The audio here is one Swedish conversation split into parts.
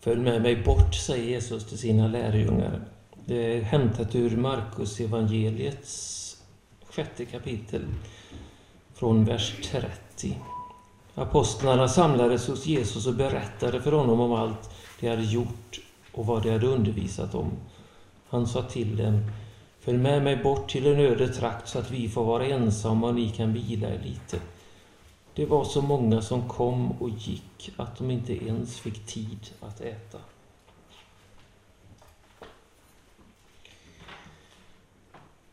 Följ med mig bort, säger Jesus till sina lärjungar. Det är hämtat ur Markus evangeliets sjätte kapitel från vers 30. Apostlarna samlades hos Jesus och berättade för honom om allt de hade gjort och vad de hade undervisat om. Han sa till dem, följ med mig bort till en öde trakt så att vi får vara ensamma och ni kan vila er lite. Det var så många som kom och gick att de inte ens fick tid att äta.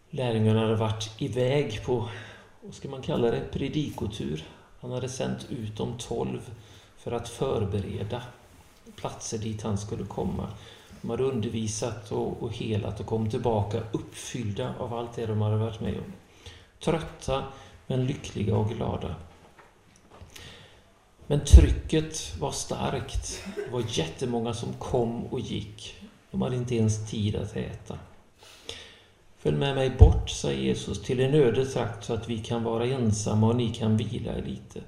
Lärjungarna hade varit iväg på, vad ska man kalla det, predikotur. Han hade sänt ut de tolv för att förbereda platser dit han skulle komma. De hade undervisat och, och helat och kom tillbaka uppfyllda av allt det de hade varit med om. Trötta men lyckliga och glada. Men trycket var starkt. Det var jättemånga som kom och gick. De hade inte ens tid att äta. Följ med mig bort, sa Jesus, till en öde trakt så att vi kan vara ensamma och ni kan vila er lite.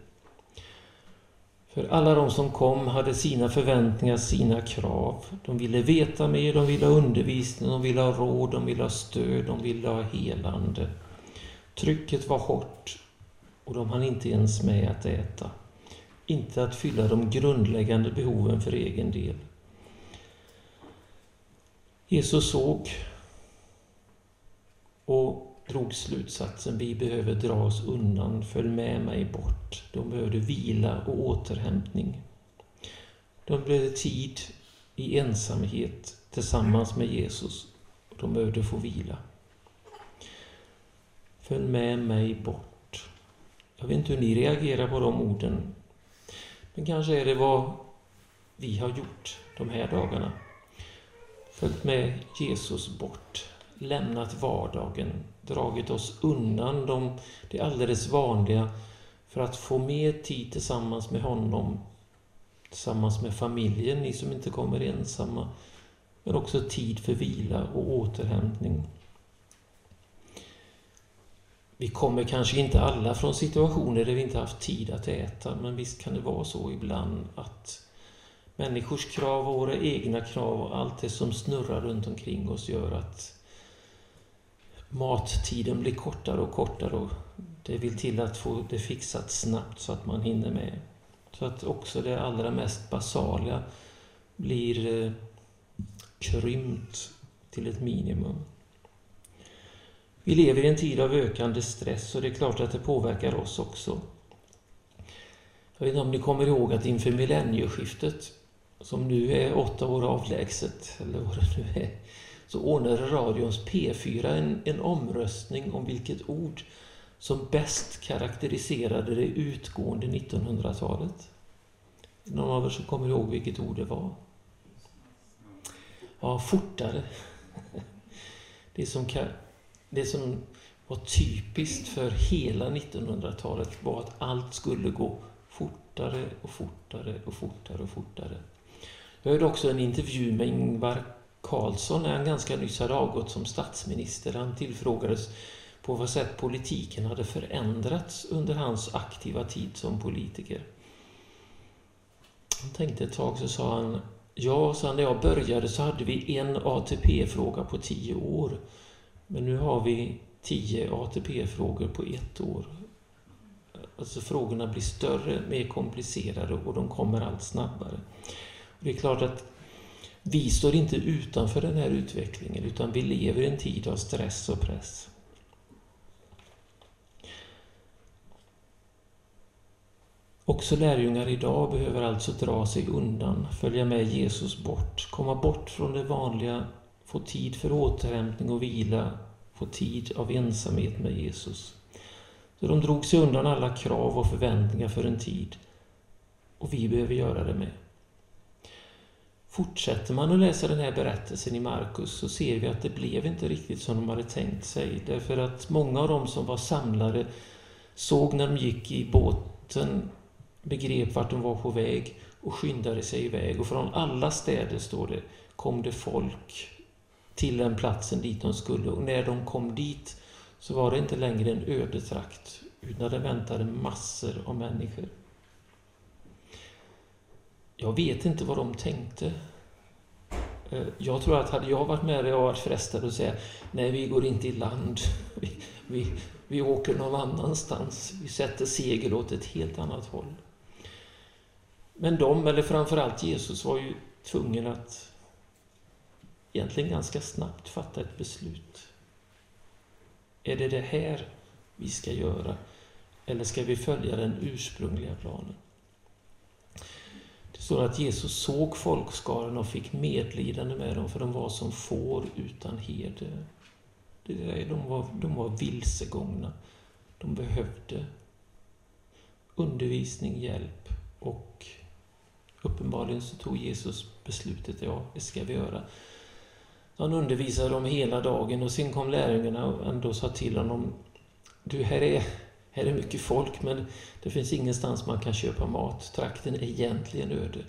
För alla de som kom hade sina förväntningar, sina krav. De ville veta mer, de ville ha undervisning, de ville ha råd, de ville ha stöd, de ville ha helande. Trycket var hårt och de hann inte ens med att äta. Inte att fylla de grundläggande behoven för egen del. Jesus såg och drog slutsatsen vi behöver dra oss undan, följ med mig bort. De behövde vila och återhämtning. De behövde tid i ensamhet tillsammans med Jesus. De behövde få vila. Följ med mig bort. Jag vet inte hur ni reagerar på de orden. Men kanske är det vad vi har gjort de här dagarna. Följt med Jesus bort lämnat vardagen, dragit oss undan de, det alldeles vanliga för att få mer tid tillsammans med honom, tillsammans med familjen, ni som inte kommer ensamma, men också tid för vila och återhämtning. Vi kommer kanske inte alla från situationer där vi inte haft tid att äta, men visst kan det vara så ibland att människors krav och våra egna krav och allt det som snurrar runt omkring oss gör att mattiden blir kortare och kortare och det vill till att få det fixat snabbt så att man hinner med. Så att också det allra mest basala blir eh, krympt till ett minimum. Vi lever i en tid av ökande stress och det är klart att det påverkar oss också. Jag vet inte om ni kommer ihåg att inför millennieskiftet, som nu är åtta år avlägset, eller vad det nu är, så ordnade radions P4 en, en omröstning om vilket ord som bäst karaktäriserade det utgående 1900-talet. Någon av er som kommer ihåg vilket ord det var? Ja, fortare. Det som, det som var typiskt för hela 1900-talet var att allt skulle gå fortare och fortare och fortare och fortare. Jag hörde också en intervju med Ingvar Carlsson när han ganska nyss hade avgått som statsminister. Han tillfrågades på vad sätt politiken hade förändrats under hans aktiva tid som politiker. Han tänkte ett tag så sa han Ja, så när jag började så hade vi en ATP-fråga på tio år. Men nu har vi tio ATP-frågor på ett år. Alltså frågorna blir större, mer komplicerade och de kommer allt snabbare. Och det är klart att vi står inte utanför den här utvecklingen utan vi lever i en tid av stress och press. Också lärjungar idag behöver alltså dra sig undan, följa med Jesus bort, komma bort från det vanliga, få tid för återhämtning och vila, få tid av ensamhet med Jesus. Så de drog sig undan alla krav och förväntningar för en tid. Och vi behöver göra det med. Fortsätter man att läsa den här berättelsen i Markus så ser vi att det blev inte riktigt som de hade tänkt sig. Därför att många av dem som var samlare såg när de gick i båten, begrep vart de var på väg och skyndade sig iväg. Och från alla städer, står det, kom det folk till den platsen dit de skulle. Och när de kom dit så var det inte längre en ödetrakt, utan det väntade massor av människor. jag vet inte vad de tänkte. Eh, jag tror att hade jag varit med hade jag varit frestad att säga nej, vi går inte i land. Vi, vi, vi åker någon annanstans. Vi sätter segel åt ett helt annat håll. Men de, eller framförallt Jesus, var ju tvungen att egentligen ganska snabbt fatta ett beslut. Är det det här vi ska göra? Eller ska vi följa den ursprungliga planen? Det står att Jesus såg folkskaran och fick medlidande med dem, för de var som får utan herde. De var, de var vilsegångna. De behövde undervisning, hjälp och uppenbarligen så tog Jesus beslutet, ja, det ska vi göra. Han undervisade dem hela dagen och sen kom lärjungarna och ändå sa till honom, du, här är, här är mycket folk men det finns ingenstans man kan köpa mat. Trakten är egentligen öde.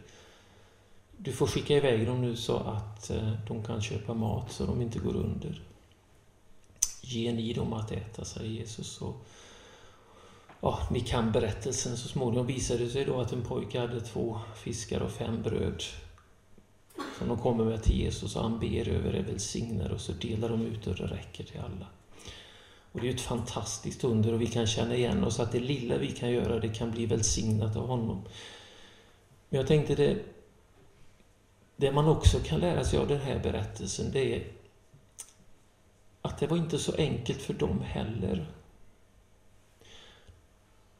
Du får skicka iväg dem nu så att eh, de kan köpa mat så de inte går under. Ge ni dem att äta, säger Jesus. Och, ja, ni kan berättelsen. Så småningom visade det sig då att en pojke hade två fiskar och fem bröd som de kommer med till Jesus och han ber över det, välsignar och så delar de ut och det räcker till alla. Och Det är ett fantastiskt under och vi kan känna igen oss att det lilla vi kan göra det kan bli välsignat av honom. Men jag tänkte det, det man också kan lära sig av den här berättelsen det är att det var inte så enkelt för dem heller.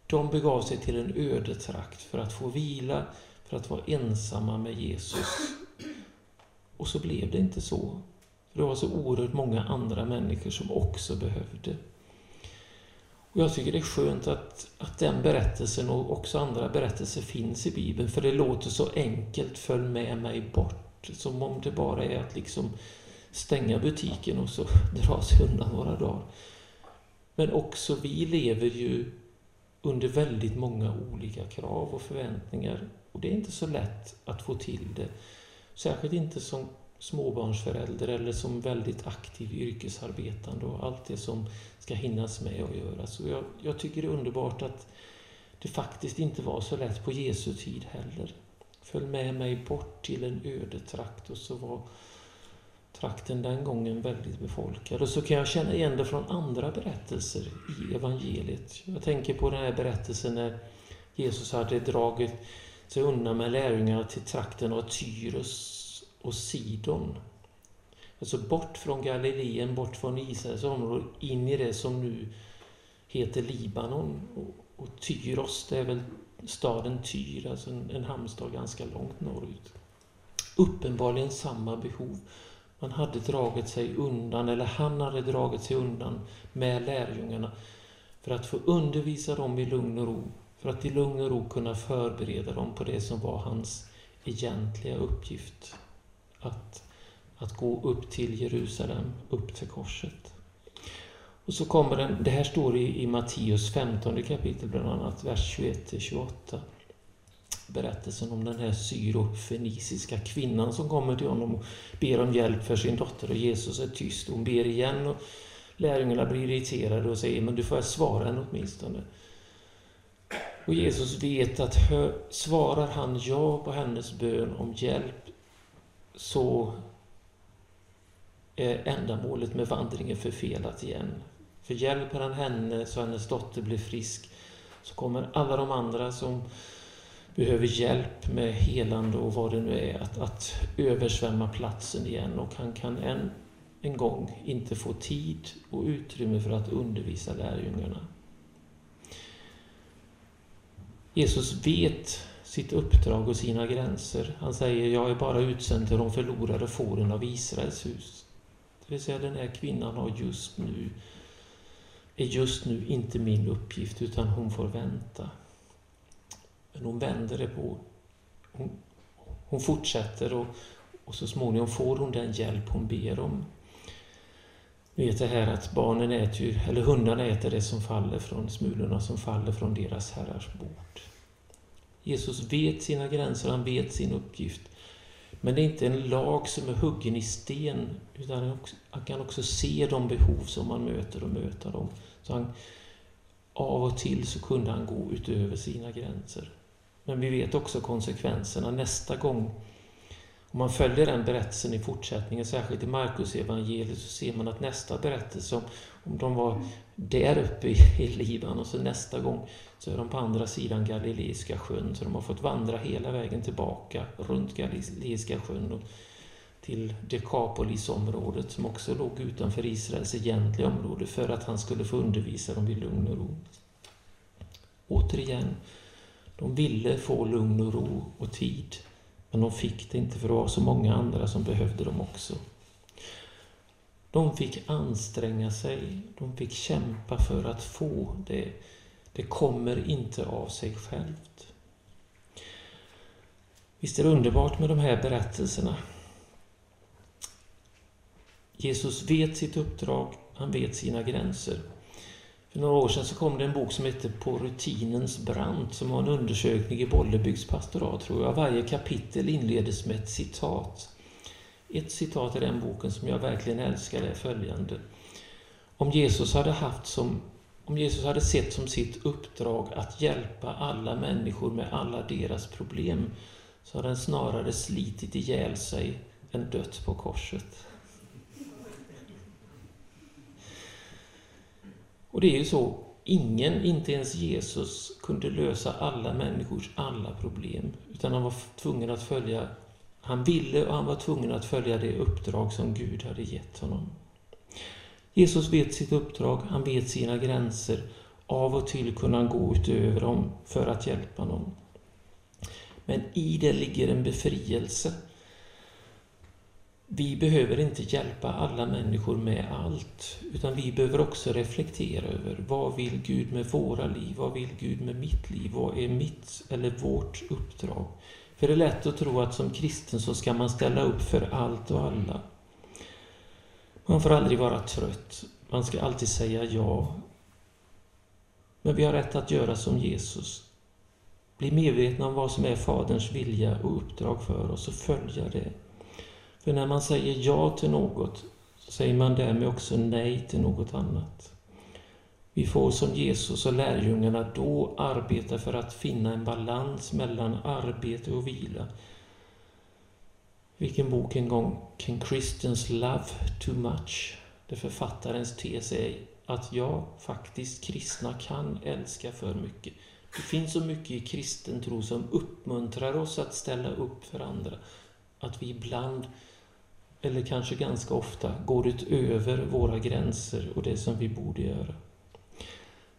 De begav sig till en ödetrakt för att få vila, för att vara ensamma med Jesus. Och så blev det inte så. För det var så oerhört många andra människor som också behövde. Och Jag tycker det är skönt att, att den berättelsen och också andra berättelser finns i Bibeln, för det låter så enkelt, följ med mig bort. Som om det bara är att liksom stänga butiken och så dra sig undan några dagar. Men också vi lever ju under väldigt många olika krav och förväntningar. Och det är inte så lätt att få till det. Särskilt inte som småbarnsförälder eller som väldigt aktiv yrkesarbetande och allt det som ska hinnas med att göras. Så jag, jag tycker det är underbart att det faktiskt inte var så lätt på Jesu tid heller. Följ med mig bort till en öde trakt och så var trakten den gången väldigt befolkad. Och så kan jag känna igen det från andra berättelser i evangeliet. Jag tänker på den här berättelsen när Jesus hade dragit sig undan med lärjungarna till trakten av Tyrus och Sidon. Alltså bort från Galileen, bort från Israels område, in i det som nu heter Libanon. Och, och Tyros, det är väl staden Tyr, alltså en, en hamnstad ganska långt norrut. Uppenbarligen samma behov. Man hade dragit sig undan, eller han hade dragit sig undan med lärjungarna för att få undervisa dem i lugn och ro, för att i lugn och ro kunna förbereda dem på det som var hans egentliga uppgift att, att gå upp till Jerusalem, upp till korset. Och så kommer den, det här står i, i Matteus 15 kapitel bland annat, vers 21-28. Berättelsen om den här syrofenisiska kvinnan som kommer till honom och ber om hjälp för sin dotter och Jesus är tyst. Hon ber igen och lärjungarna blir irriterade och säger men du får svara henne åtminstone. Och Jesus vet att hör, svarar han ja på hennes bön om hjälp så är ändamålet med vandringen förfelat igen. För hjälper han henne så hennes dotter blir frisk så kommer alla de andra som behöver hjälp med helande och vad det nu är att, att översvämma platsen igen och han kan en, en gång inte få tid och utrymme för att undervisa lärjungarna. Jesus vet sitt uppdrag och sina gränser. Han säger, jag är bara utsänd till de förlorade fåren av Israels hus. Det vill säga, den här kvinnan har just nu, är just nu inte min uppgift, utan hon får vänta. Men hon vänder det på. Hon, hon fortsätter och, och så småningom får hon den hjälp hon ber om. Ni vet det här att barnen äter, eller hundarna äter det som faller från smulorna som faller från deras herrars bord. Jesus vet sina gränser, han vet sin uppgift. Men det är inte en lag som är huggen i sten, utan han kan också se de behov som man möter och möta dem. Så han, av och till så kunde han gå utöver sina gränser. Men vi vet också konsekvenserna nästa gång. Om man följer den berättelsen i fortsättningen, särskilt i Markus evangeliet, så ser man att nästa berättelse om, om de var där uppe i, i Libanon, och så nästa gång så är de på andra sidan Galileiska sjön, så de har fått vandra hela vägen tillbaka runt Galileiska sjön och till Dekapolisområdet som också låg utanför Israels egentliga område för att han skulle få undervisa dem i lugn och ro. Återigen, de ville få lugn och ro och tid, men de fick det inte för det var så många andra som behövde dem också. De fick anstränga sig, de fick kämpa för att få det. Det kommer inte av sig självt. Visst är det underbart med de här berättelserna? Jesus vet sitt uppdrag, han vet sina gränser. För några år sedan så kom det en bok som hette På rutinens brant som var en undersökning i Bollebygds pastorat, tror jag. Varje kapitel inleddes med ett citat. Ett citat i den boken som jag verkligen älskar är följande. Om Jesus hade haft som om Jesus hade sett som sitt uppdrag att hjälpa alla människor med alla deras problem så hade han snarare slitit ihjäl sig än dött på korset. Och det är ju så, ingen, inte ens Jesus, kunde lösa alla människors alla problem. Utan han var tvungen att följa, han ville och han var tvungen att följa det uppdrag som Gud hade gett honom. Jesus vet sitt uppdrag, han vet sina gränser. Av och till kunde han gå utöver dem för att hjälpa någon. Men i det ligger en befrielse vi behöver inte hjälpa alla människor med allt, utan vi behöver också reflektera över vad vill Gud med våra liv? Vad vill Gud med mitt liv? Vad är mitt eller vårt uppdrag? För det är lätt att tro att som kristen så ska man ställa upp för allt och alla. Man får aldrig vara trött. Man ska alltid säga ja. Men vi har rätt att göra som Jesus. Bli medvetna om vad som är Faderns vilja och uppdrag för oss och följa det. För när man säger ja till något så säger man därmed också nej till något annat. Vi får som Jesus och lärjungarna då arbeta för att finna en balans mellan arbete och vila. Vilken bok en gång, Can Christians Love Too Much? Där författarens tes är att ja, faktiskt kristna kan älska för mycket. Det finns så mycket i kristen tro som uppmuntrar oss att ställa upp för andra. Att vi ibland eller kanske ganska ofta, går utöver våra gränser och det som vi borde göra.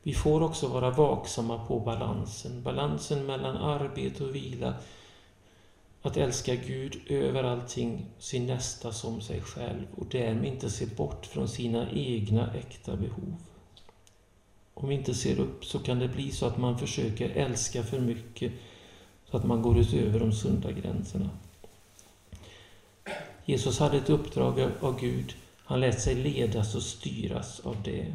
Vi får också vara vaksamma på balansen, balansen mellan arbete och vila, att älska Gud över allting, sin nästa som sig själv och därmed inte se bort från sina egna äkta behov. Om vi inte ser upp så kan det bli så att man försöker älska för mycket så att man går utöver de sunda gränserna. Jesus hade ett uppdrag av Gud. Han lät sig ledas och styras av det.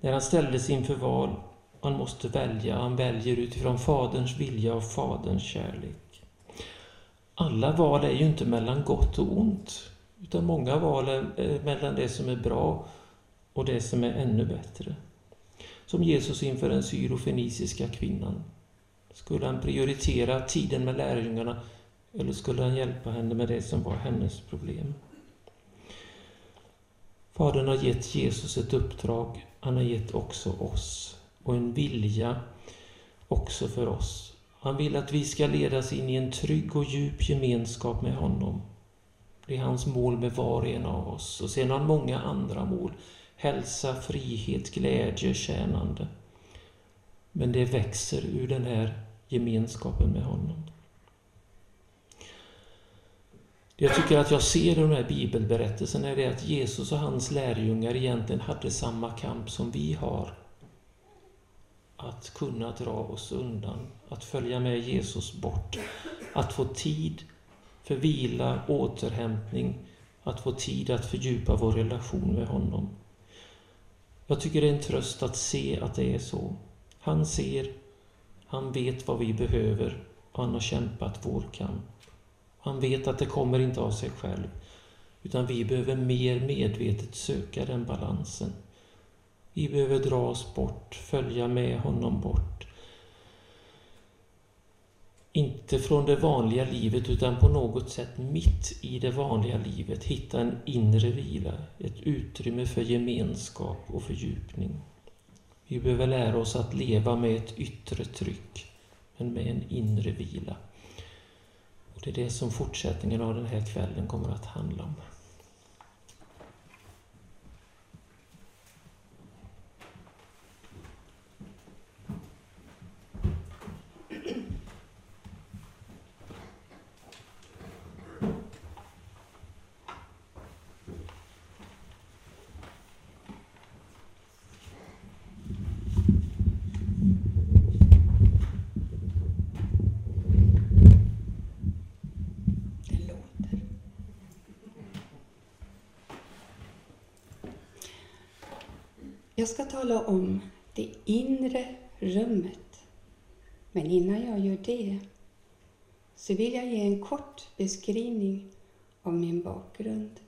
När han ställdes inför val, han måste välja, han väljer utifrån Faderns vilja och Faderns kärlek. Alla val är ju inte mellan gott och ont, utan många val är mellan det som är bra och det som är ännu bättre. Som Jesus inför den syrofenisiska kvinnan. Skulle han prioritera tiden med lärjungarna eller skulle han hjälpa henne med det som var hennes problem? Fadern har gett Jesus ett uppdrag. Han har gett också oss och en vilja också för oss. Han vill att vi ska ledas in i en trygg och djup gemenskap med honom. Det är hans mål med var och en av oss. Och sen har han många andra mål. Hälsa, frihet, glädje, tjänande. Men det växer ur den här gemenskapen med honom. Det jag tycker att jag ser i de här bibelberättelserna är det att Jesus och hans lärjungar egentligen hade samma kamp som vi har. Att kunna dra oss undan, att följa med Jesus bort, att få tid för vila, återhämtning, att få tid att fördjupa vår relation med honom. Jag tycker det är en tröst att se att det är så. Han ser, han vet vad vi behöver och han har kämpat vår kamp. Han vet att det kommer inte av sig själv, utan vi behöver mer medvetet söka den balansen. Vi behöver dra oss bort, följa med honom bort. inte från det vanliga livet utan på något sätt mitt i det vanliga livet hitta en inre vila, ett utrymme för gemenskap och fördjupning. Vi behöver lära oss att leva med ett yttre tryck, men med en inre vila. Och det är det som fortsättningen av den här kvällen kommer att handla om. Jag ska tala om det inre rummet. Men innan jag gör det så vill jag ge en kort beskrivning av min bakgrund.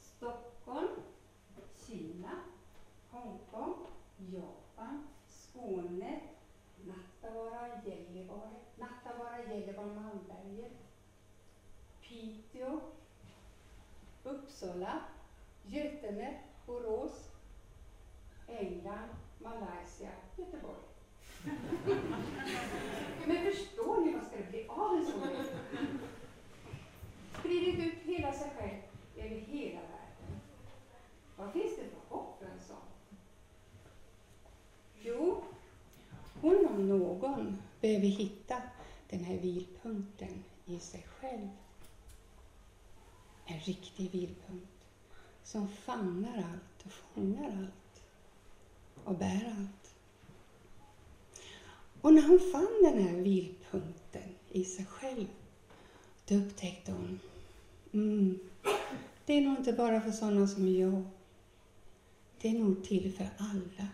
Stockholm, Kina, Hongkong, Japan, Skåne, Nattavaara, Gällivare, Nattavaara, Gällivare, Malmberget, Piteå, Uppsala, Götene, Borås, England, Malaysia, Göteborg. Men förstår ni vad ska det bli av en sån Spridit ut hela sig själv över hela världen. Vad finns det för hopp för en sån? Jo, hon om någon behöver hitta den här vilpunkten i sig själv en riktig vilpunkt som famnar allt och fångar allt och bär allt. Och när hon fann den här vilpunkten i sig själv, då upptäckte hon, mm, det är nog inte bara för sådana som jag. Det är nog till för alla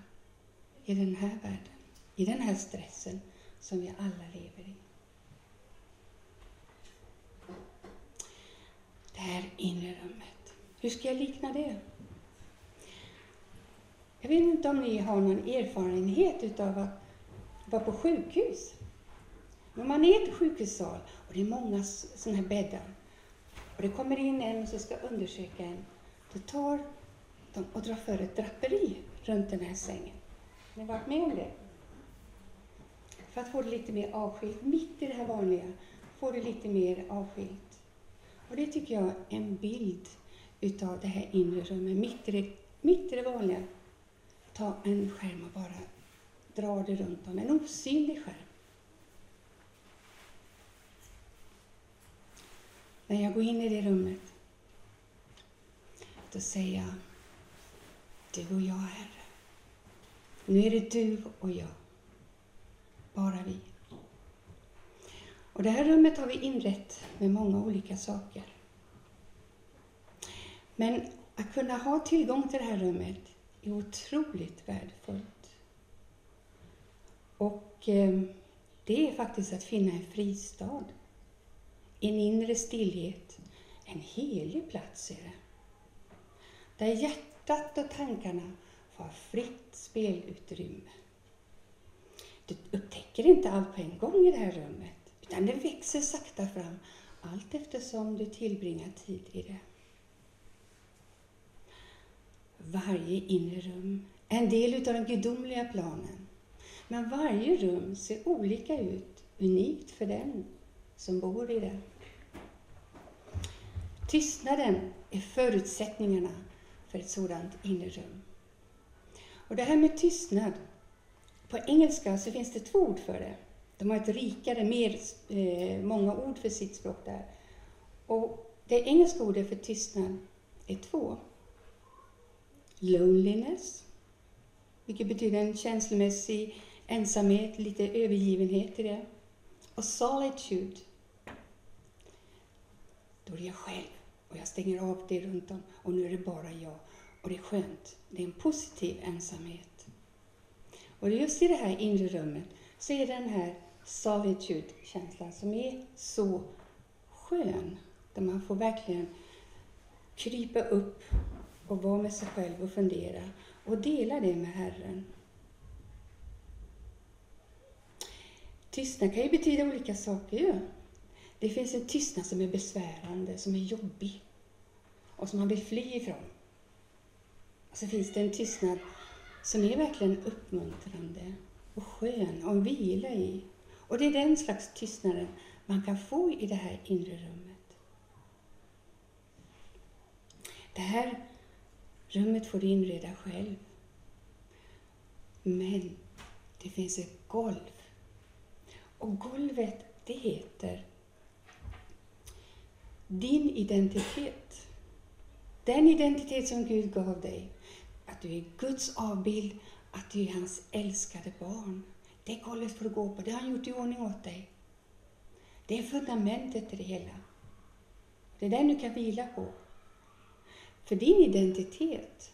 i den här världen, i den här stressen som vi alla lever i. det här inre rummet. Hur ska jag likna det? Jag vet inte om ni har någon erfarenhet utav att vara på sjukhus. Men man är i ett sjukhussal och det är många sådana här bäddar och det kommer in en som ska undersöka en, då tar de och drar för ett draperi runt den här sängen. Har ni varit med om det? För att få det lite mer avskilt, mitt i det här vanliga, få det lite mer avskilt. Och det tycker jag är en bild utav det här inre rummet, mitt i det, mitt i det vanliga. Ta en skärm och bara dra det runt om, en osynlig skärm. När jag går in i det rummet, då säger jag, du och jag, Herre. Nu är det du och jag. Bara vi. Och det här rummet har vi inrett med många olika saker. Men att kunna ha tillgång till det här rummet är otroligt värdefullt. Och eh, det är faktiskt att finna en fristad, en inre stillhet, en helig plats är det. Där hjärtat och tankarna får fritt spelutrymme. Du upptäcker inte allt på en gång i det här rummet. Utan det växer sakta fram allt eftersom du tillbringar tid i det. Varje inre rum är en del av den gudomliga planen. Men varje rum ser olika ut, unikt för den som bor i det. Tystnaden är förutsättningarna för ett sådant inre rum. Och det här med tystnad, på engelska så finns det två ord för det. De har ett rikare, mer, eh, många ord för sitt språk där. Och det engelska ordet för tystnad är två. Loneliness, vilket betyder en känslomässig ensamhet, lite övergivenhet i det. Och solitude, då är jag själv och jag stänger av det runt om och nu är det bara jag. Och det är skönt. Det är en positiv ensamhet. Och just i det här inre rummet så är den här solitude-känslan som är så skön. Där man får verkligen krypa upp och vara med sig själv och fundera och dela det med Herren. Tystnad kan ju betyda olika saker ju. Det finns en tystnad som är besvärande, som är jobbig och som man vill fly ifrån. Och så finns det en tystnad som är verkligen uppmuntrande och skön och vila i. Och det är den slags tystnaden man kan få i det här inre rummet. Det här rummet får du inreda själv. Men det finns ett golv. Och golvet, det heter din identitet. Den identitet som Gud gav dig. Att du är Guds avbild, att du är hans älskade barn. Det kollet får du gå på. Det har han gjort i ordning åt dig. Det är fundamentet i det hela. Det är den du kan vila på. För din identitet,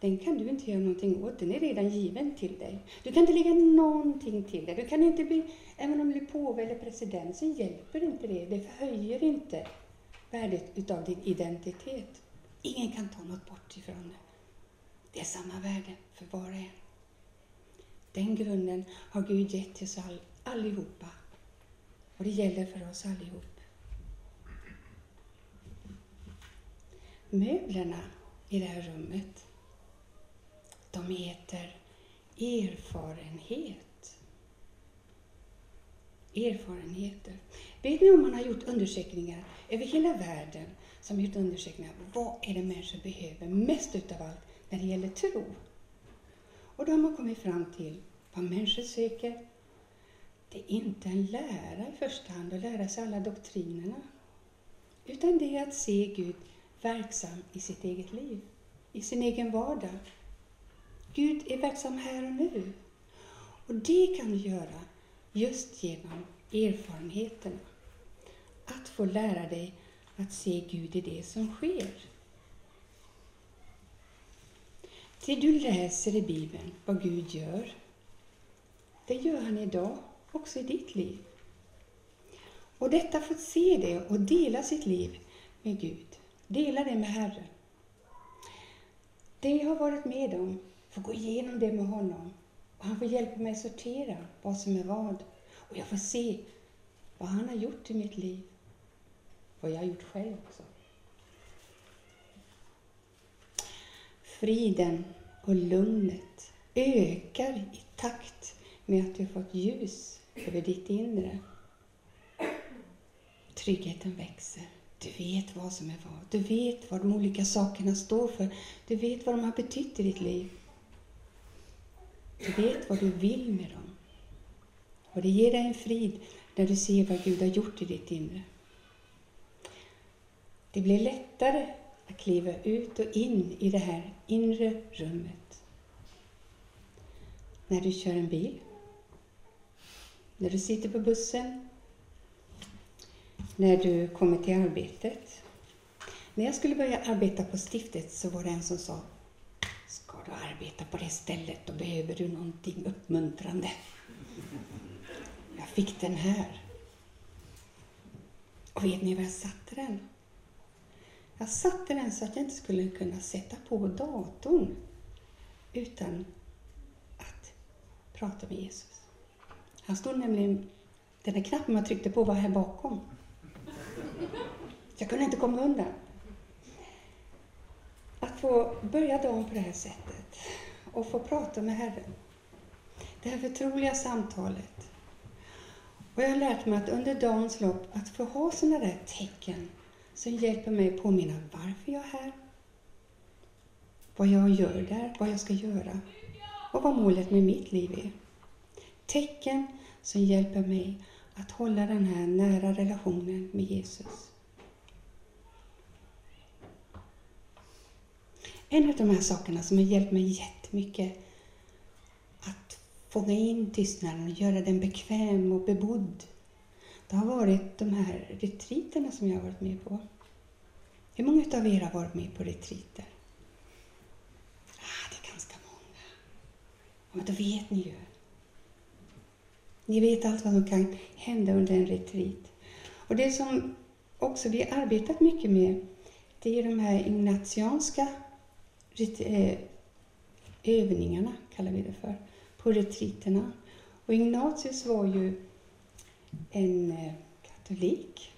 den kan du inte göra någonting åt. Den är redan given till dig. Du kan inte lägga någonting till det. Du kan inte bli, även om du blir påve eller president, så hjälper inte det. Det förhöjer inte värdet utav din identitet. Ingen kan ta något bort ifrån det. Det är samma värde för var och en. Den grunden har Gud gett till oss all, allihopa. Och det gäller för oss allihop. Möblerna i det här rummet, de heter erfarenhet. Erfarenheter. Vet ni om man har gjort undersökningar över hela världen som gjort undersökningar. Vad är det människor behöver mest utav allt när det gäller tro? Och då har man kommit fram till vad människor söker. Det är inte en lära i första hand, att lära sig alla doktrinerna. Utan det är att se Gud verksam i sitt eget liv, i sin egen vardag. Gud är verksam här och nu. Och det kan du göra just genom erfarenheterna. Att få lära dig att se Gud i det som sker. Det du läser i Bibeln, vad Gud gör, det gör han idag också i ditt liv. Och detta får se det och dela sitt liv med Gud. Dela det med Herren. Det jag har varit med om, får gå igenom det med honom. Och han får hjälpa mig sortera vad som är vad. Och jag får se vad han har gjort i mitt liv. Vad jag har gjort själv också. Friden och lugnet ökar i takt med att du fått ljus över ditt inre. Tryggheten växer. Du vet vad som är vad. Du vet vad de olika sakerna står för. Du vet vad de har betytt i ditt liv. Du vet vad du vill med dem. Och det ger dig en frid när du ser vad Gud har gjort i ditt inre. Det blir lättare att kliva ut och in i det här inre rummet. När du kör en bil, när du sitter på bussen, när du kommer till arbetet. När jag skulle börja arbeta på stiftet så var det en som sa Ska du arbeta på det stället då behöver du någonting uppmuntrande. Jag fick den här. Och vet ni var jag satte den? Jag satte den så att jag inte skulle kunna sätta på datorn utan att prata med Jesus. Han stod nämligen, den där knappen man tryckte på var här bakom. Jag kunde inte komma undan. Att få börja dagen på det här sättet och få prata med Herren. Det här förtroliga samtalet. Och jag har lärt mig att under dagens lopp att få ha sådana där tecken som hjälper mig påminna varför jag är här, vad jag gör där, vad jag ska göra och vad målet med mitt liv är. Tecken som hjälper mig att hålla den här nära relationen med Jesus. En av de här sakerna som har hjälpt mig jättemycket att fånga in tystnaden och göra den bekväm och bebodd det har varit de här retriterna som jag har varit med på. Hur många av er har varit med på retriter? Ah, det är ganska många. Ja, men då vet ni ju. Ni vet allt vad som kan hända under en retreat. Och det som också vi har arbetat mycket med, det är de här ignatianska eh, övningarna, kallar vi det för, på retriterna. Och Ignatius var ju en eh, katolik.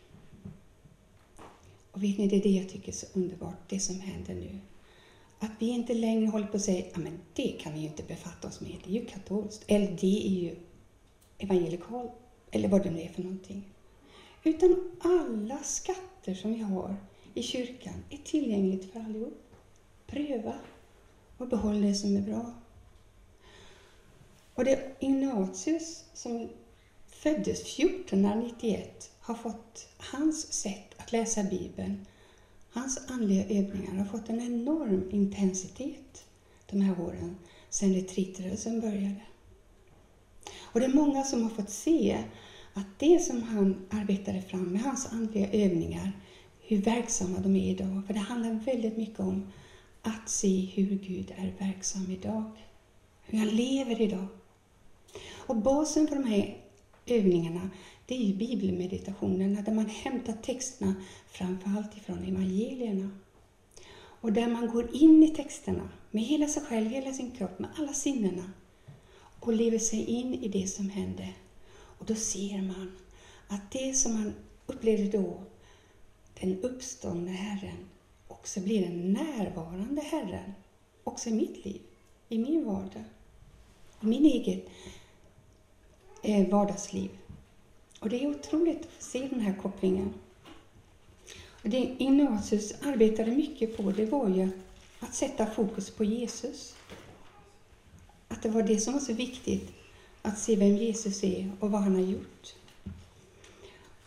Och vet ni, det är det jag tycker är så underbart, det som händer nu. Att vi inte längre håller på att säga, ja men det kan vi ju inte befatta oss med, det är ju katolskt, eller det är ju evangelikal, eller vad det nu är för någonting. Utan alla skatter som vi har i kyrkan är tillgängligt för allihop. Pröva och behåll det som är bra. Och det Ignatius som föddes 1491 har fått hans sätt att läsa Bibeln, hans andliga övningar har fått en enorm intensitet de här åren sedan retreatrörelsen började. Och det är många som har fått se att det som han arbetade fram med hans andliga övningar, hur verksamma de är idag. För det handlar väldigt mycket om att se hur Gud är verksam idag. Hur han lever idag. Och basen för de här övningarna, det är ju bibelmeditationerna där man hämtar texterna framförallt ifrån evangelierna. Och där man går in i texterna med hela sig själv, hela sin kropp, med alla sinnena och lever sig in i det som hände. Och då ser man att det som man upplevde då, den uppståndne Herren, också blir den närvarande Herren, också i mitt liv, i min vardag, i min eget Eh, vardagsliv. Och det är otroligt att få se den här kopplingen. Och det Ignatius arbetade mycket på, det var ju att sätta fokus på Jesus. Att det var det som var så viktigt, att se vem Jesus är och vad han har gjort.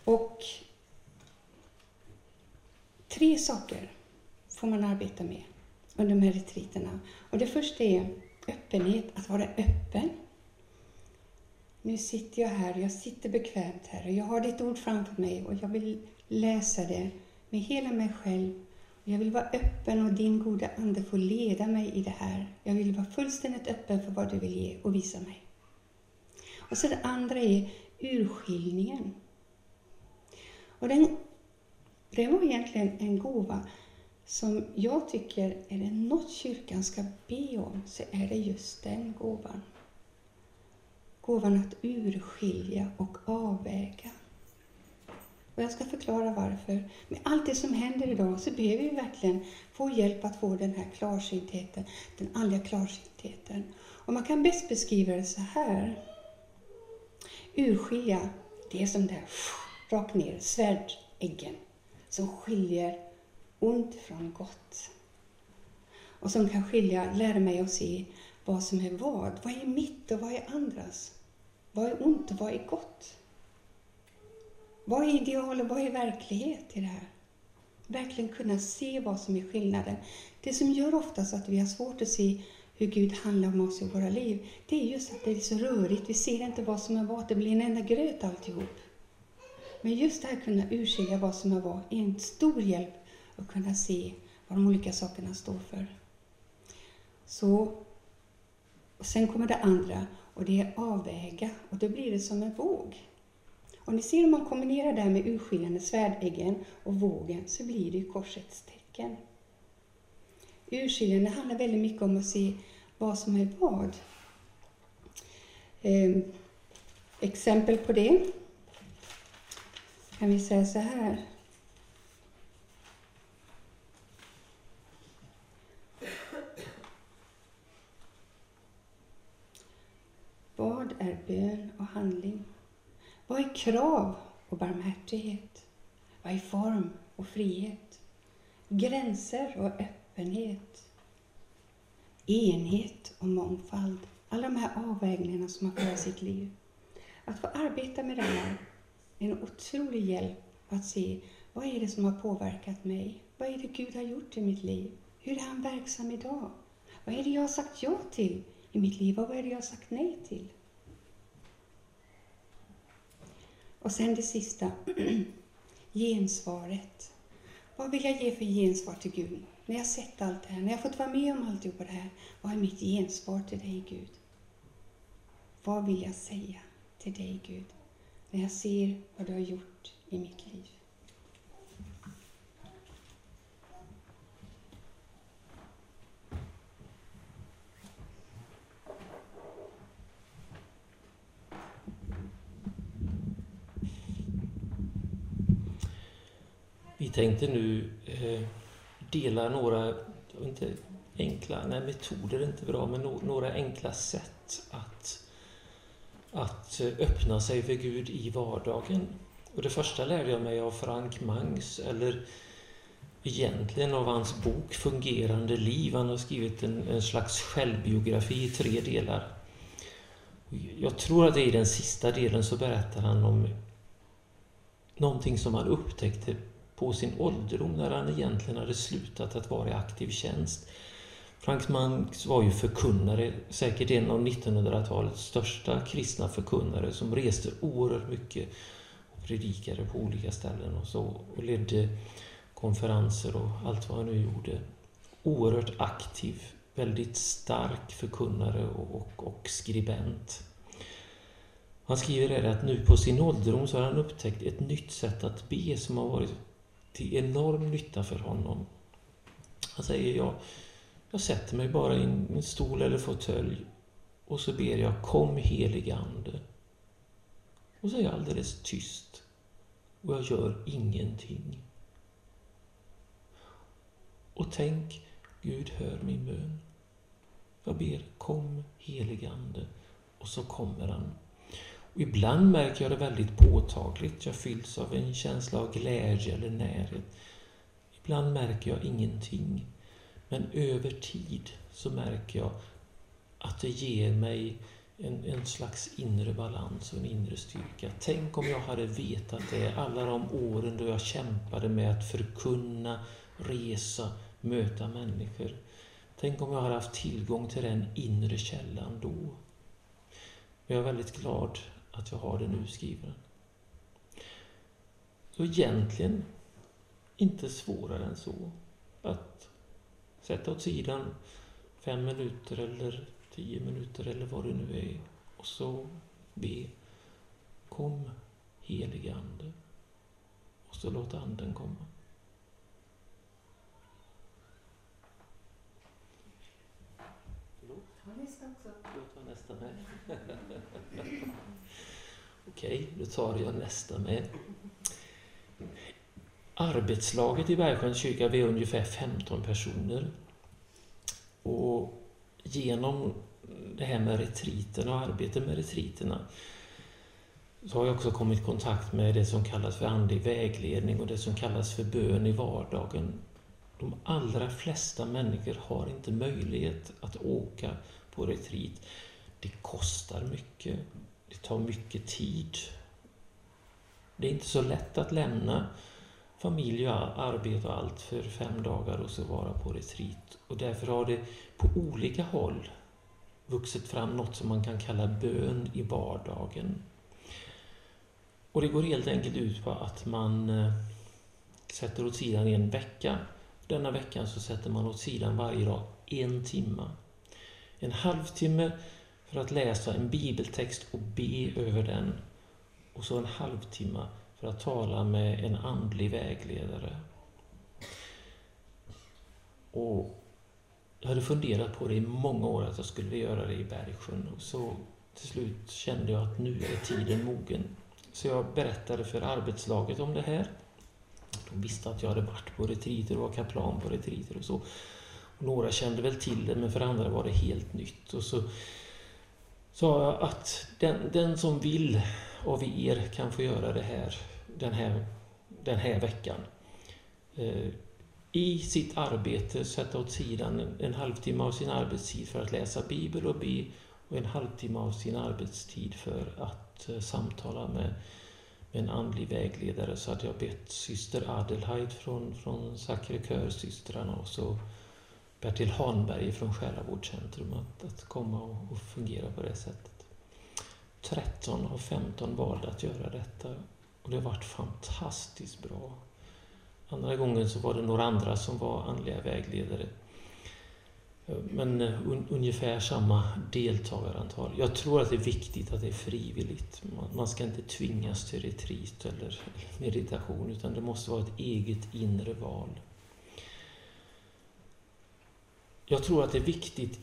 Och tre saker får man arbeta med under de här retriterna. Och det första är öppenhet, att vara öppen. Nu sitter jag här, jag sitter bekvämt här och jag har ditt ord framför mig och jag vill läsa det med hela mig själv. Jag vill vara öppen och din goda Ande får leda mig i det här. Jag vill vara fullständigt öppen för vad du vill ge och visa mig. Och så det andra är urskiljningen. Och den, det var egentligen en gåva som jag tycker, är det något kyrkan ska be om, så är det just den gåvan. Gåvan att urskilja och avväga. Och jag ska förklara varför. Med allt det som händer idag så behöver vi verkligen få hjälp att få den här klarsyntheten, den andliga klarsyntheten. Och man kan bäst beskriva det så här. Urskilja, det är som det här, rakt ner, svärdäggen som skiljer ont från gott. Och som kan skilja, lära mig att se vad som är vad. Vad är mitt och vad är andras? Vad är ont och vad är gott? Vad är ideal och vad är verklighet i det här? Verkligen kunna se vad som är skillnaden. Det som gör oftast att vi har svårt att se hur Gud handlar om oss i våra liv, det är just att det är så rörigt. Vi ser inte vad som är vad, det blir en enda gröt alltihop. Men just det här att kunna urskilja vad som är vad är en stor hjälp att kunna se vad de olika sakerna står för. Så, och sen kommer det andra, och det är avväga, och då blir det som en våg. Och ni ser om man kombinerar det här med urskiljande svärdäggen och vågen så blir det ju korsets tecken. Urskiljande handlar väldigt mycket om att se vad som är vad. Eh, exempel på det kan vi säga så här. Vad är bön och handling? Vad är krav och barmhärtighet? Vad är form och frihet? Gränser och öppenhet? Enhet och mångfald? Alla de här avvägningarna som man får i sitt liv. Att få arbeta med det här är en otrolig hjälp att se vad är det som har påverkat mig? Vad är det Gud har gjort i mitt liv? Hur är han verksam idag? Vad är det jag har sagt ja till i mitt liv och vad är det jag har sagt nej till? Och sen det sista, gensvaret. Vad vill jag ge för gensvar till Gud? När jag sett allt det här, när jag fått vara med om allt det här, vad är mitt gensvar till dig Gud? Vad vill jag säga till dig Gud, när jag ser vad du har gjort i mitt liv? Tänkte nu eh, dela några, inte enkla, nej metoder är inte bra, men no, några enkla sätt att, att öppna sig för Gud i vardagen. Och det första lärde jag mig av Frank Mangs, eller egentligen av hans bok Fungerande liv. Han har skrivit en, en slags självbiografi i tre delar. Jag tror att det är i den sista delen så berättar han om någonting som han upptäckte på sin ålderdom när han egentligen hade slutat att vara i aktiv tjänst. Frank Mangs var ju förkunnare, säkert en av 1900-talets största kristna förkunnare som reste oerhört mycket och predikade på olika ställen och så och ledde konferenser och allt vad han nu gjorde. Oerhört aktiv, väldigt stark förkunnare och, och, och skribent. Han skriver här att nu på sin ålderdom så har han upptäckt ett nytt sätt att be som har varit till enorm nytta för honom. Han säger, jag, jag sätter mig bara i en stol eller fåtölj och så ber jag Kom helige Ande. Och så är jag alldeles tyst och jag gör ingenting. Och tänk, Gud hör min bön. Jag ber Kom helige Ande. Och så kommer han. Och ibland märker jag det väldigt påtagligt. Jag fylls av en känsla av glädje eller närhet. Ibland märker jag ingenting. Men över tid så märker jag att det ger mig en, en slags inre balans och en inre styrka. Tänk om jag hade vetat det alla de åren då jag kämpade med att förkunna, resa, möta människor. Tänk om jag hade haft tillgång till den inre källan då. Jag är väldigt glad att jag har det nu, skriver han. Så egentligen inte svårare än så. Att sätta åt sidan fem minuter eller tio minuter eller vad det nu är och så be Kom helige Ande. Och så låta Anden komma. Nästa också. Jag tar nästa med. Okej, då tar jag nästa med. Arbetslaget i Bergsjöns kyrka, vi är ungefär 15 personer. Och genom det här med retriterna och arbetet med retriterna så har jag också kommit i kontakt med det som kallas för andlig vägledning och det som kallas för bön i vardagen. De allra flesta människor har inte möjlighet att åka på retreat. Det kostar mycket. Det tar mycket tid. Det är inte så lätt att lämna familj och arbete och allt för fem dagar och så vara på retreat. Och därför har det på olika håll vuxit fram något som man kan kalla bön i vardagen. Och det går helt enkelt ut på att man eh, sätter åt sidan en vecka. Denna veckan så sätter man åt sidan varje dag en timme. En halvtimme för att läsa en bibeltext och be över den. Och så en halvtimme för att tala med en andlig vägledare. Och jag hade funderat på det i många år att jag skulle göra det i Bergsjön. Och så till slut kände jag att nu är tiden mogen. Så jag berättade för arbetslaget om det här. De visste att jag hade varit på retriter och var kaplan på retriter och så. Och några kände väl till det, men för andra var det helt nytt. Och så sa jag att den, den som vill av er kan få göra det här den här, den här veckan. Eh, I sitt arbete sätta åt sidan en, en halvtimme av sin arbetstid för att läsa Bibel och be och en halvtimme av sin arbetstid för att eh, samtala med, med en andlig vägledare så hade jag bett syster Adelheid från, från Sacré-Cœur-systrarna och så Bertil Hanberg från Själavårdscentrum att, att komma och, och fungera på det sättet. 13 av 15 valde att göra detta och det har varit fantastiskt bra. Andra gången så var det några andra som var andliga vägledare. Men eh, un, ungefär samma deltagarantal. Jag tror att det är viktigt att det är frivilligt. Man, man ska inte tvingas till retreat eller meditation utan det måste vara ett eget inre val. Jag tror att det är viktigt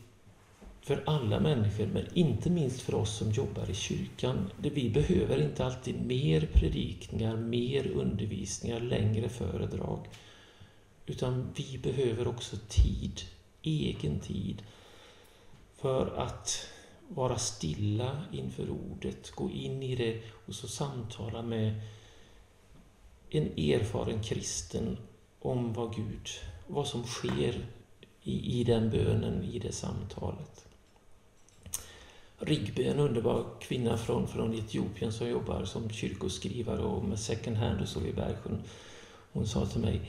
för alla människor, men inte minst för oss som jobbar i kyrkan. Vi behöver inte alltid mer predikningar, mer undervisningar, längre föredrag. Utan vi behöver också tid, egen tid, för att vara stilla inför ordet, gå in i det och så samtala med en erfaren kristen om vad Gud, vad som sker i, i den bönen, i det samtalet. Rigby, en underbar kvinna från, från Etiopien som jobbar som kyrkoskrivare och med second hand och så i Bergsjön. Hon sa till mig,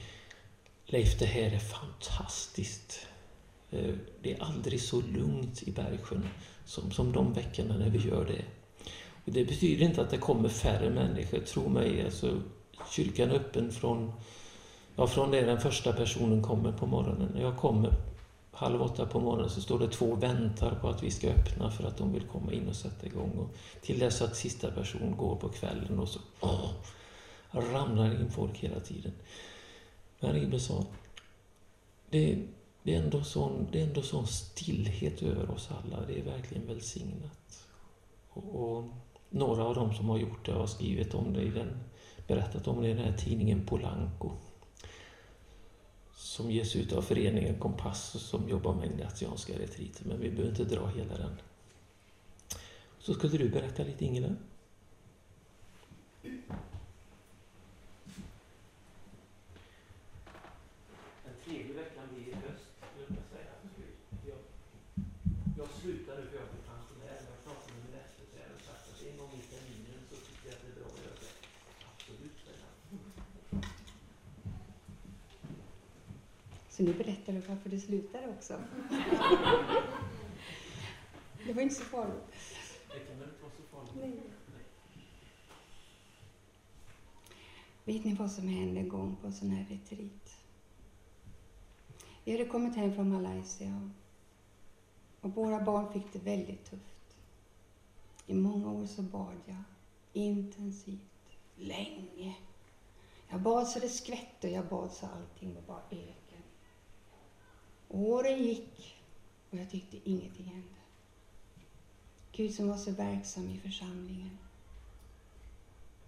Leif, det här är fantastiskt. Eh, det är aldrig så lugnt i Bergsjön som, som de veckorna när vi gör det. Och det betyder inte att det kommer färre människor, tro mig. Alltså, kyrkan är öppen från, ja, från det den första personen kommer på morgonen. När jag kommer halv åtta på morgonen så står det två och väntar på att vi ska öppna för att de vill komma in och sätta igång. Och till dess att sista person går på kvällen och så åh, ramlar in folk hela tiden. Men Ribbe sa, det, det, är ändå sån, det är ändå sån stillhet över oss alla. Det är verkligen välsignat. Och, och några av dem som har gjort det har skrivit om det i den, berättat om det i den här tidningen Polanco som ges ut av föreningen Kompass som jobbar med ignatianska retriter, men vi behöver inte dra hela den. Så skulle du berätta lite Ingela? Den tredje veckan blir i höst, jag säga. Jag, jag slutar nu för jag blir pensionär, jag pratar med min efterträdare och sagt att en gång i terminen så tycker jag att det är bra att göra det. Absolut, säger han. Så nu berättar du varför det slutade också. det var inte så farligt. Det kan väl inte vara så farligt? Nej. Vet ni vad som hände en gång på en sån här retreat? Vi hade kommit hem från Malaysia och våra barn fick det väldigt tufft. I många år så bad jag intensivt, länge. Jag bad så det skvätte och jag bad så allting var bara öken. Åren gick och jag tyckte ingenting hände. Gud som var så verksam i församlingen.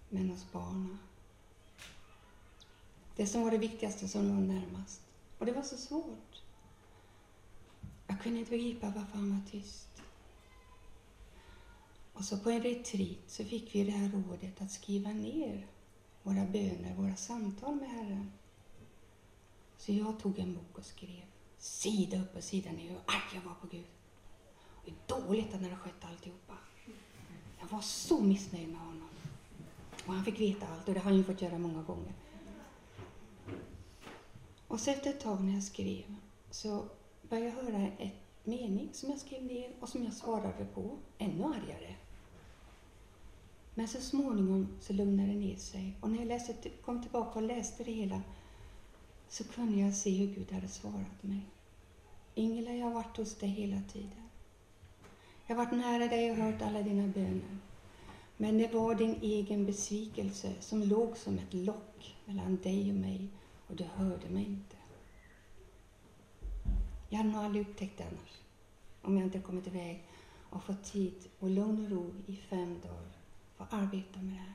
Men hos barnen. Det som var det viktigaste som låg närmast. Och det var så svårt. Jag kunde inte begripa varför han var tyst. Och så på en retreat så fick vi det här rådet att skriva ner våra böner, våra samtal med Herren. Så jag tog en bok och skrev sida upp och sida ner hur arg jag var på Gud. Och hur dåligt han hade skött alltihopa. Jag var så missnöjd med honom. Och han fick veta allt och det har han ju fått göra många gånger. Och så efter ett tag när jag skrev så började jag höra ett mening som jag skrev ner och som jag svarade på, ännu argare. Men så småningom så lugnade det ner sig och när jag läste, kom tillbaka och läste det hela så kunde jag se hur Gud hade svarat mig. Ingela, jag har varit hos dig hela tiden. Jag har varit nära dig och hört alla dina böner. Men det var din egen besvikelse som låg som ett lock mellan dig och mig och du hörde mig inte. Jag hade nog aldrig upptäckt det annars. Om jag inte kommit iväg och fått tid och lugn och ro i fem dagar för att arbeta med det här.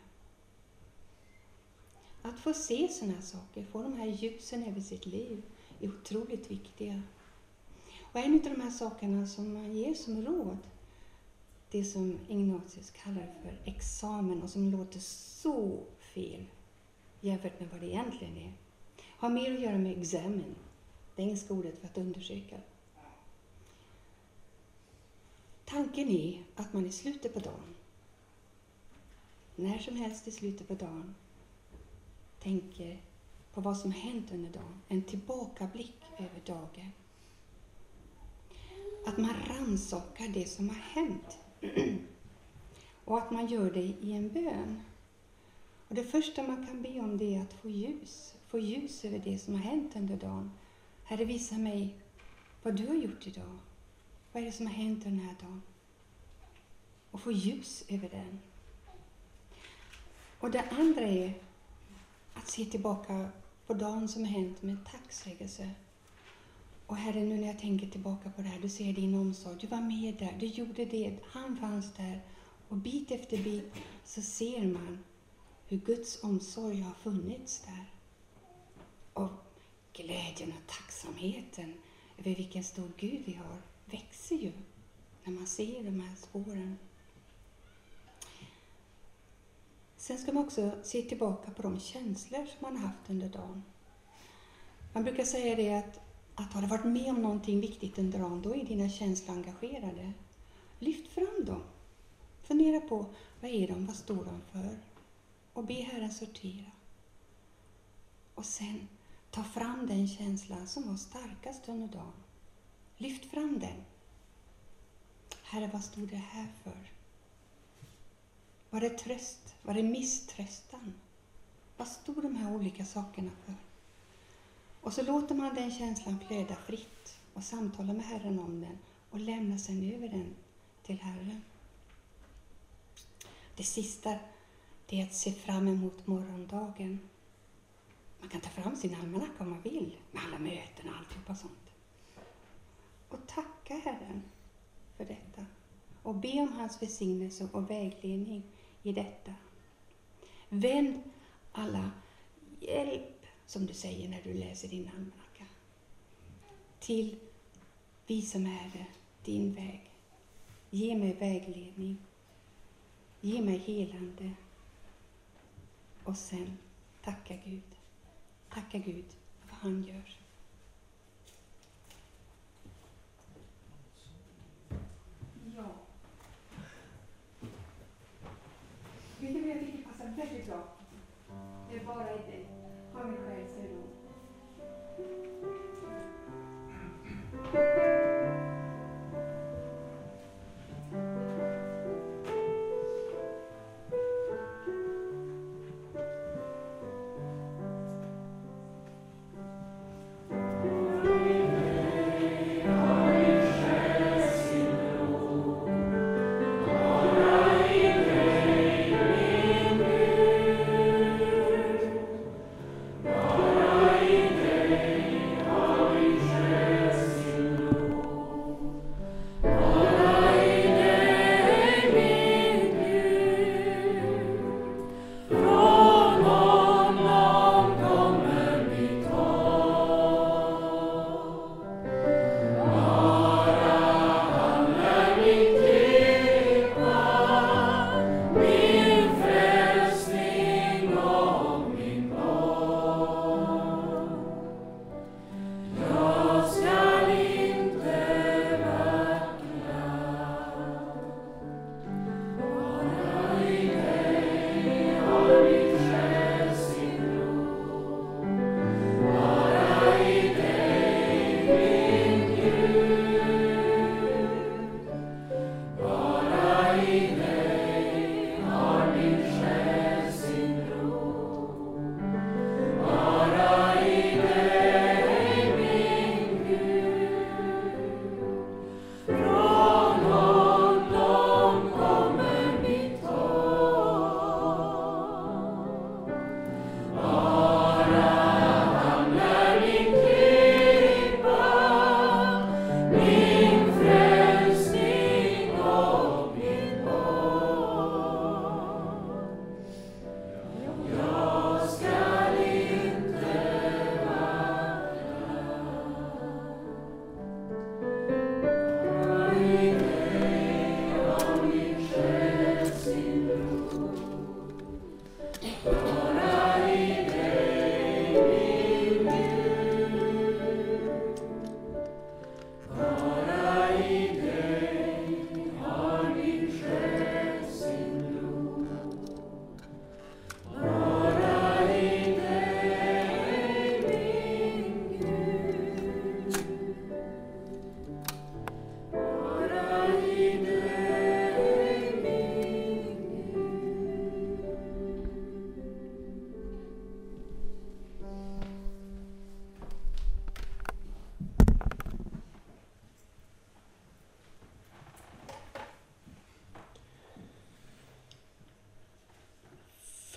Att få se sådana här saker, få de här ljusen över sitt liv, är otroligt viktiga. Och en av de här sakerna som man ger som råd, det som Ignatius kallar för examen och som låter så fel jämfört med vad det egentligen är, har mer att göra med examen, det engelska ordet för att undersöka. Tanken är att man i slutet på dagen, när som helst i slutet på dagen, tänker på vad som hänt under dagen. En tillbakablick över dagen. Att man rannsakar det som har hänt. Och att man gör det i en bön. Och det första man kan be om det är att få ljus. Få ljus över det som har hänt under dagen. Herre, visa mig vad du har gjort idag. Vad är det som har hänt den här dagen? Och få ljus över den. Och det andra är att se tillbaka på dagen som har hänt med tacksägelse. Och Herre, nu när jag tänker tillbaka på det här, du ser din omsorg. Du var med där, du gjorde det, han fanns där. Och bit efter bit så ser man hur Guds omsorg har funnits där. Och glädjen och tacksamheten över vilken stor Gud vi har växer ju när man ser de här spåren. Sen ska man också se tillbaka på de känslor som man har haft under dagen. Man brukar säga det att, att har du varit med om någonting viktigt under dagen, då är dina känslor engagerade. Lyft fram dem. Fundera på vad är de, vad står de för? Och be Herren sortera. Och sen ta fram den känslan som var starkast under dagen. Lyft fram den. Herre, vad stod det här för? Var det tröst? Var det misströstan? Vad stod de här olika sakerna för? Och så låter man den känslan flöda fritt och samtala med Herren om den och lämna sen över den till Herren. Det sista det är att se fram emot morgondagen. Man kan ta fram sin almanacka om man vill, med alla möten och alltihopa sånt. Och tacka Herren för detta och be om hans välsignelse och vägledning i detta. Vänd alla hjälp, som du säger när du läser din almanacka, till vi som är din väg. Ge mig vägledning. Ge mig helande. Och sen tacka Gud. Tacka Gud för vad han gör. Ja.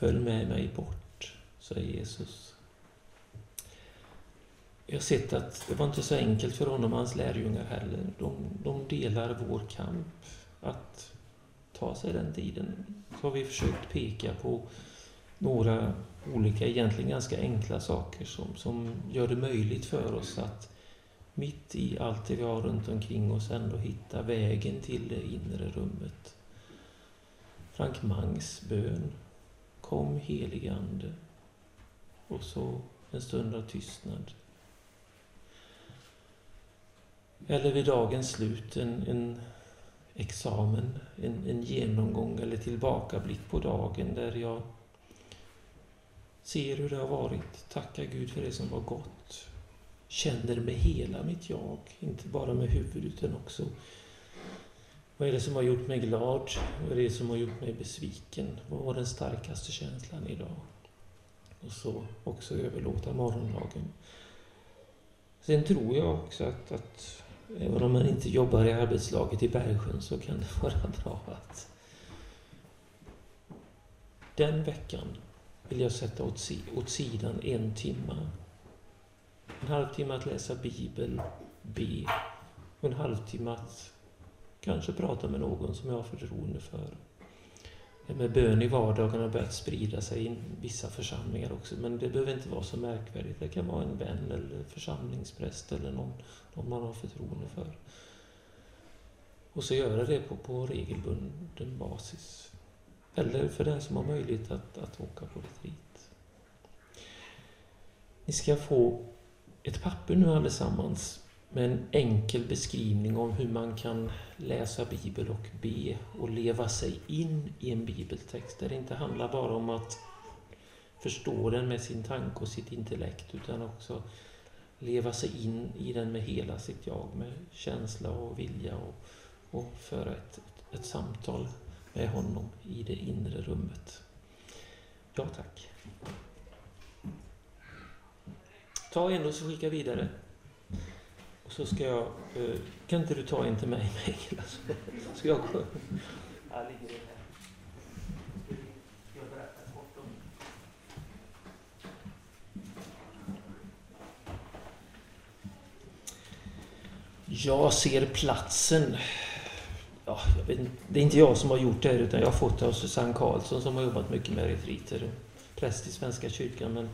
Följ med mig bort, säger Jesus. jag har sett att det var inte så enkelt för honom och hans lärjungar heller. De, de delar vår kamp att ta sig den tiden. Så har vi försökt peka på några olika, egentligen ganska enkla saker som, som gör det möjligt för oss att mitt i allt det vi har runt omkring oss ändå hitta vägen till det inre rummet. Frank Mangs bön. Kom helige Ande. Och så en stund av tystnad. Eller vid dagens slut en, en examen, en, en genomgång eller tillbakablick på dagen där jag ser hur det har varit, tackar Gud för det som var gott, känner med hela mitt jag, inte bara med huvudet utan också vad är det som har gjort mig glad? Vad är det som har gjort mig besviken? Vad var den starkaste känslan idag? Och så också överlåta morgondagen. Sen tror jag också att, att även om man inte jobbar i arbetslaget i Bergsjön så kan det vara bra att den veckan vill jag sätta åt, åt sidan en timme. En halvtimme att läsa Bibeln, be och en halvtimme att kanske prata med någon som jag har förtroende för. Med bön i vardagen har börjat sprida sig i vissa församlingar också, men det behöver inte vara så märkvärdigt. Det kan vara en vän eller församlingspräst eller någon, någon man har förtroende för. Och så göra det på, på regelbunden basis. Eller för den som har möjlighet att, att åka på retreat. Ni ska få ett papper nu allesammans med en enkel beskrivning om hur man kan läsa Bibel och be och leva sig in i en bibeltext där det inte handlar bara om att förstå den med sin tanke och sitt intellekt utan också leva sig in i den med hela sitt jag, med känsla och vilja och, och föra ett, ett, ett samtal med honom i det inre rummet. Ja, tack. Ta en och så skicka vidare. Så ska jag... Eh, kan inte du ta en till mig, Mikael? Ska jag gå? Jag ser platsen. Ja, vet, det är inte jag som har gjort det här utan jag har fått det av Susanne Karlsson som har jobbat mycket med retriter. Präst i Svenska kyrkan men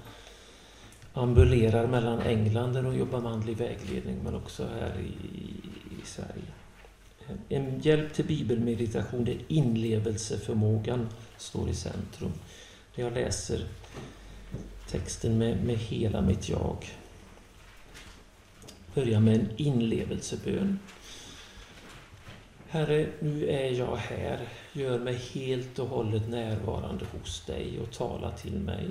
ambulerar mellan England där hon jobbar med andlig vägledning men också här i, i Sverige. En hjälp till bibelmeditation, där är inlevelseförmågan, står i centrum. Jag läser texten med, med hela mitt jag. Börjar med en inlevelsebön. Herre, nu är jag här. Gör mig helt och hållet närvarande hos dig och tala till mig.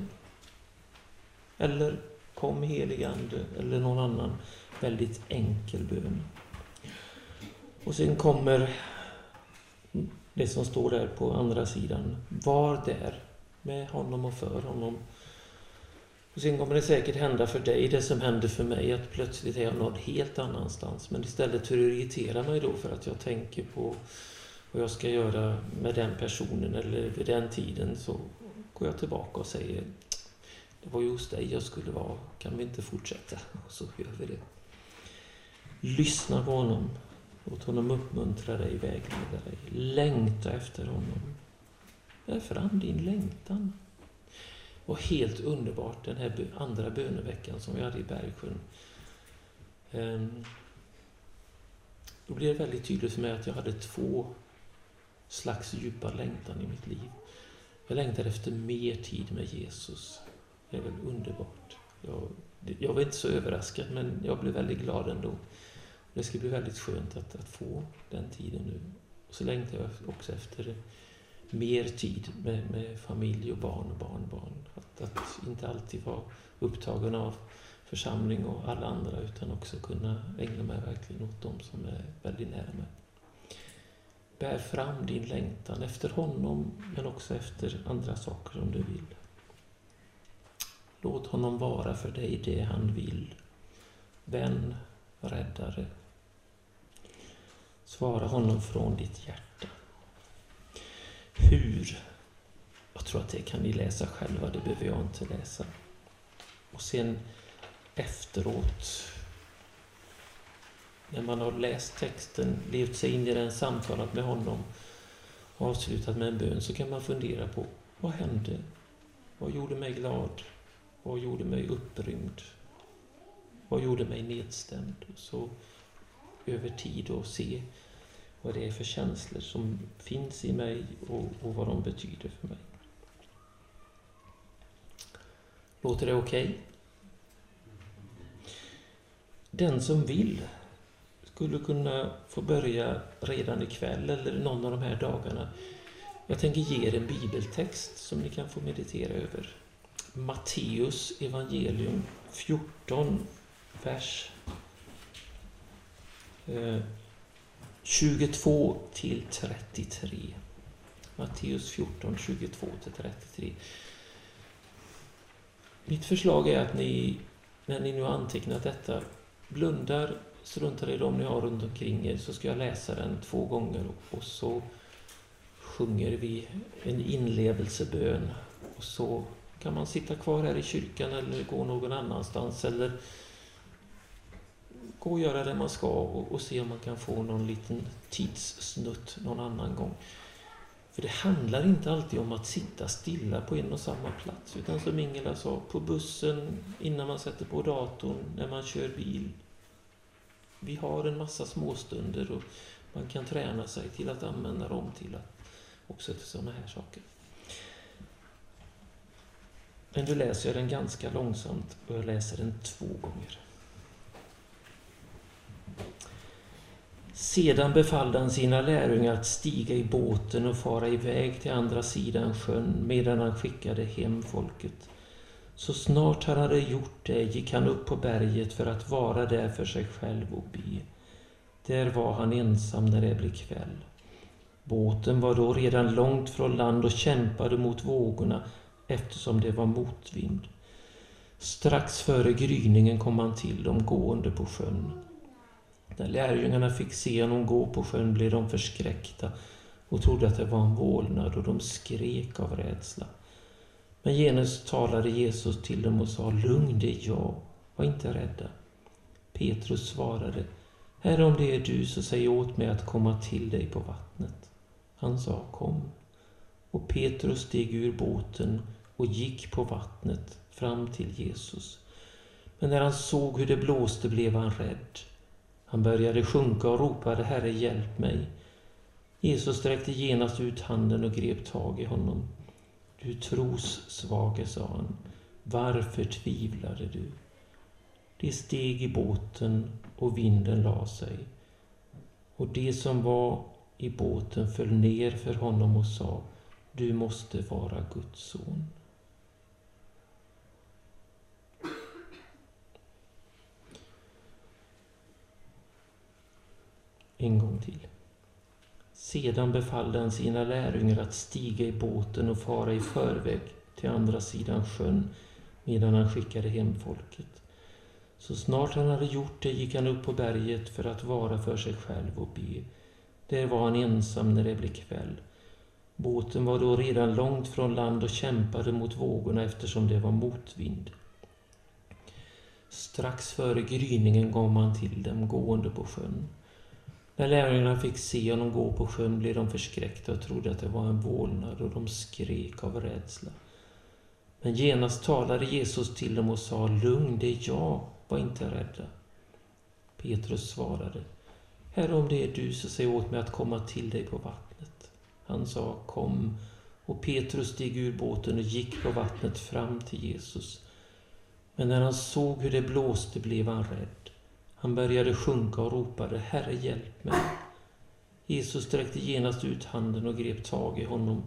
Eller Kom heligande eller någon annan väldigt enkel bön. Och sen kommer det som står där på andra sidan. Var där med honom och för honom. Och sen kommer det säkert hända för dig det som hände för mig, att plötsligt är jag någon helt annanstans. Men istället för att irritera mig då för att jag tänker på vad jag ska göra med den personen eller vid den tiden så går jag tillbaka och säger det var ju hos dig jag skulle vara. Kan vi inte fortsätta? Och så gör vi det. Lyssna på honom. Låt honom uppmuntra dig, vägleda dig. Längta efter honom. Bär fram din längtan. Och helt underbart den här andra böneveckan som vi hade i Bergsjön. Ehm, då blev det väldigt tydligt för mig att jag hade två slags djupa längtan i mitt liv. Jag längtade efter mer tid med Jesus. Det är väl underbart. Jag, jag var inte så överraskad, men jag blev väldigt glad ändå. Det ska bli väldigt skönt att, att få den tiden nu. Och så längtar jag också efter mer tid med, med familj och barn och barnbarn. Att, att inte alltid vara upptagen av församling och alla andra utan också kunna ägna mig verkligen åt dem som är väldigt nära mig. Bär fram din längtan efter honom men också efter andra saker om du vill. Låt honom vara för dig det han vill. Vän, räddare. Svara honom från ditt hjärta. Hur? Jag tror att det kan ni läsa själva, det behöver jag inte läsa. Och sen efteråt, när man har läst texten, levt sig in i den, samtalat med honom och avslutat med en bön, så kan man fundera på vad hände? Vad gjorde mig glad? Vad gjorde mig upprymd? Vad gjorde mig nedstämd? Så över tid och se vad det är för känslor som finns i mig och, och vad de betyder för mig. Låter det okej? Okay? Den som vill skulle kunna få börja redan ikväll eller någon av de här dagarna. Jag tänker ge er en bibeltext som ni kan få meditera över. Matteus evangelium 14, vers eh, 22 till 33. Matteus 14, 22 till 33. Mitt förslag är att ni, när ni nu har antecknat detta, blundar, struntar i dem ni har runt omkring er, så ska jag läsa den två gånger och så sjunger vi en inlevelsebön. Och så kan man sitta kvar här i kyrkan eller gå någon annanstans eller gå och göra det man ska och, och se om man kan få någon liten tidssnutt någon annan gång. För det handlar inte alltid om att sitta stilla på en och samma plats, utan som Ingela sa, på bussen, innan man sätter på datorn, när man kör bil. Vi har en massa småstunder och man kan träna sig till att använda dem till att också till sådana här saker. Men nu läser jag den ganska långsamt och jag läser den två gånger. Sedan befallde han sina lärjungar att stiga i båten och fara iväg till andra sidan sjön medan han skickade hem folket. Så snart han hade gjort det gick han upp på berget för att vara där för sig själv och be. Där var han ensam när det blev kväll. Båten var då redan långt från land och kämpade mot vågorna eftersom det var motvind. Strax före gryningen kom han till dem gående på sjön. När lärjungarna fick se honom gå på sjön blev de förskräckta och trodde att det var en vålnad och de skrek av rädsla. Men genast talade Jesus till dem och sa Lugn det är jag, var inte rädda. Petrus svarade Herre, om det är du så säg åt mig att komma till dig på vattnet. Han sa Kom. Och Petrus steg ur båten och gick på vattnet fram till Jesus. Men när han såg hur det blåste blev han rädd. Han började sjunka och ropade Herre, hjälp mig. Jesus sträckte genast ut handen och grep tag i honom. Du tros svage, sa han. Varför tvivlade du? De steg i båten och vinden la sig. Och det som var i båten föll ner för honom och sa Du måste vara Guds son. En gång till. Sedan befallde han sina lärjungar att stiga i båten och fara i förväg till andra sidan sjön medan han skickade hem folket. Så snart han hade gjort det gick han upp på berget för att vara för sig själv och be. Där var han ensam när det blev kväll. Båten var då redan långt från land och kämpade mot vågorna eftersom det var motvind. Strax före gryningen gav han till dem gående på sjön. När lärjungarna fick se honom gå på sjön blev de förskräckta och trodde att det var en vålnad och de skrek av rädsla. Men genast talade Jesus till dem och sa Lugn, det är jag, var inte rädda. Petrus svarade Herre, om det är du så säg åt mig att komma till dig på vattnet. Han sa Kom, och Petrus steg ur båten och gick på vattnet fram till Jesus. Men när han såg hur det blåste blev han rädd. Han började sjunka och ropade Herre, hjälp mig. Jesus sträckte genast ut handen och grep tag i honom.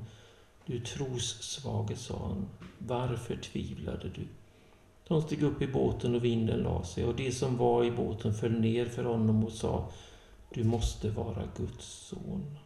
Du trossvage, sa han. Varför tvivlade du? De steg upp i båten och vinden la sig och det som var i båten föll ner för honom och sa Du måste vara Guds son.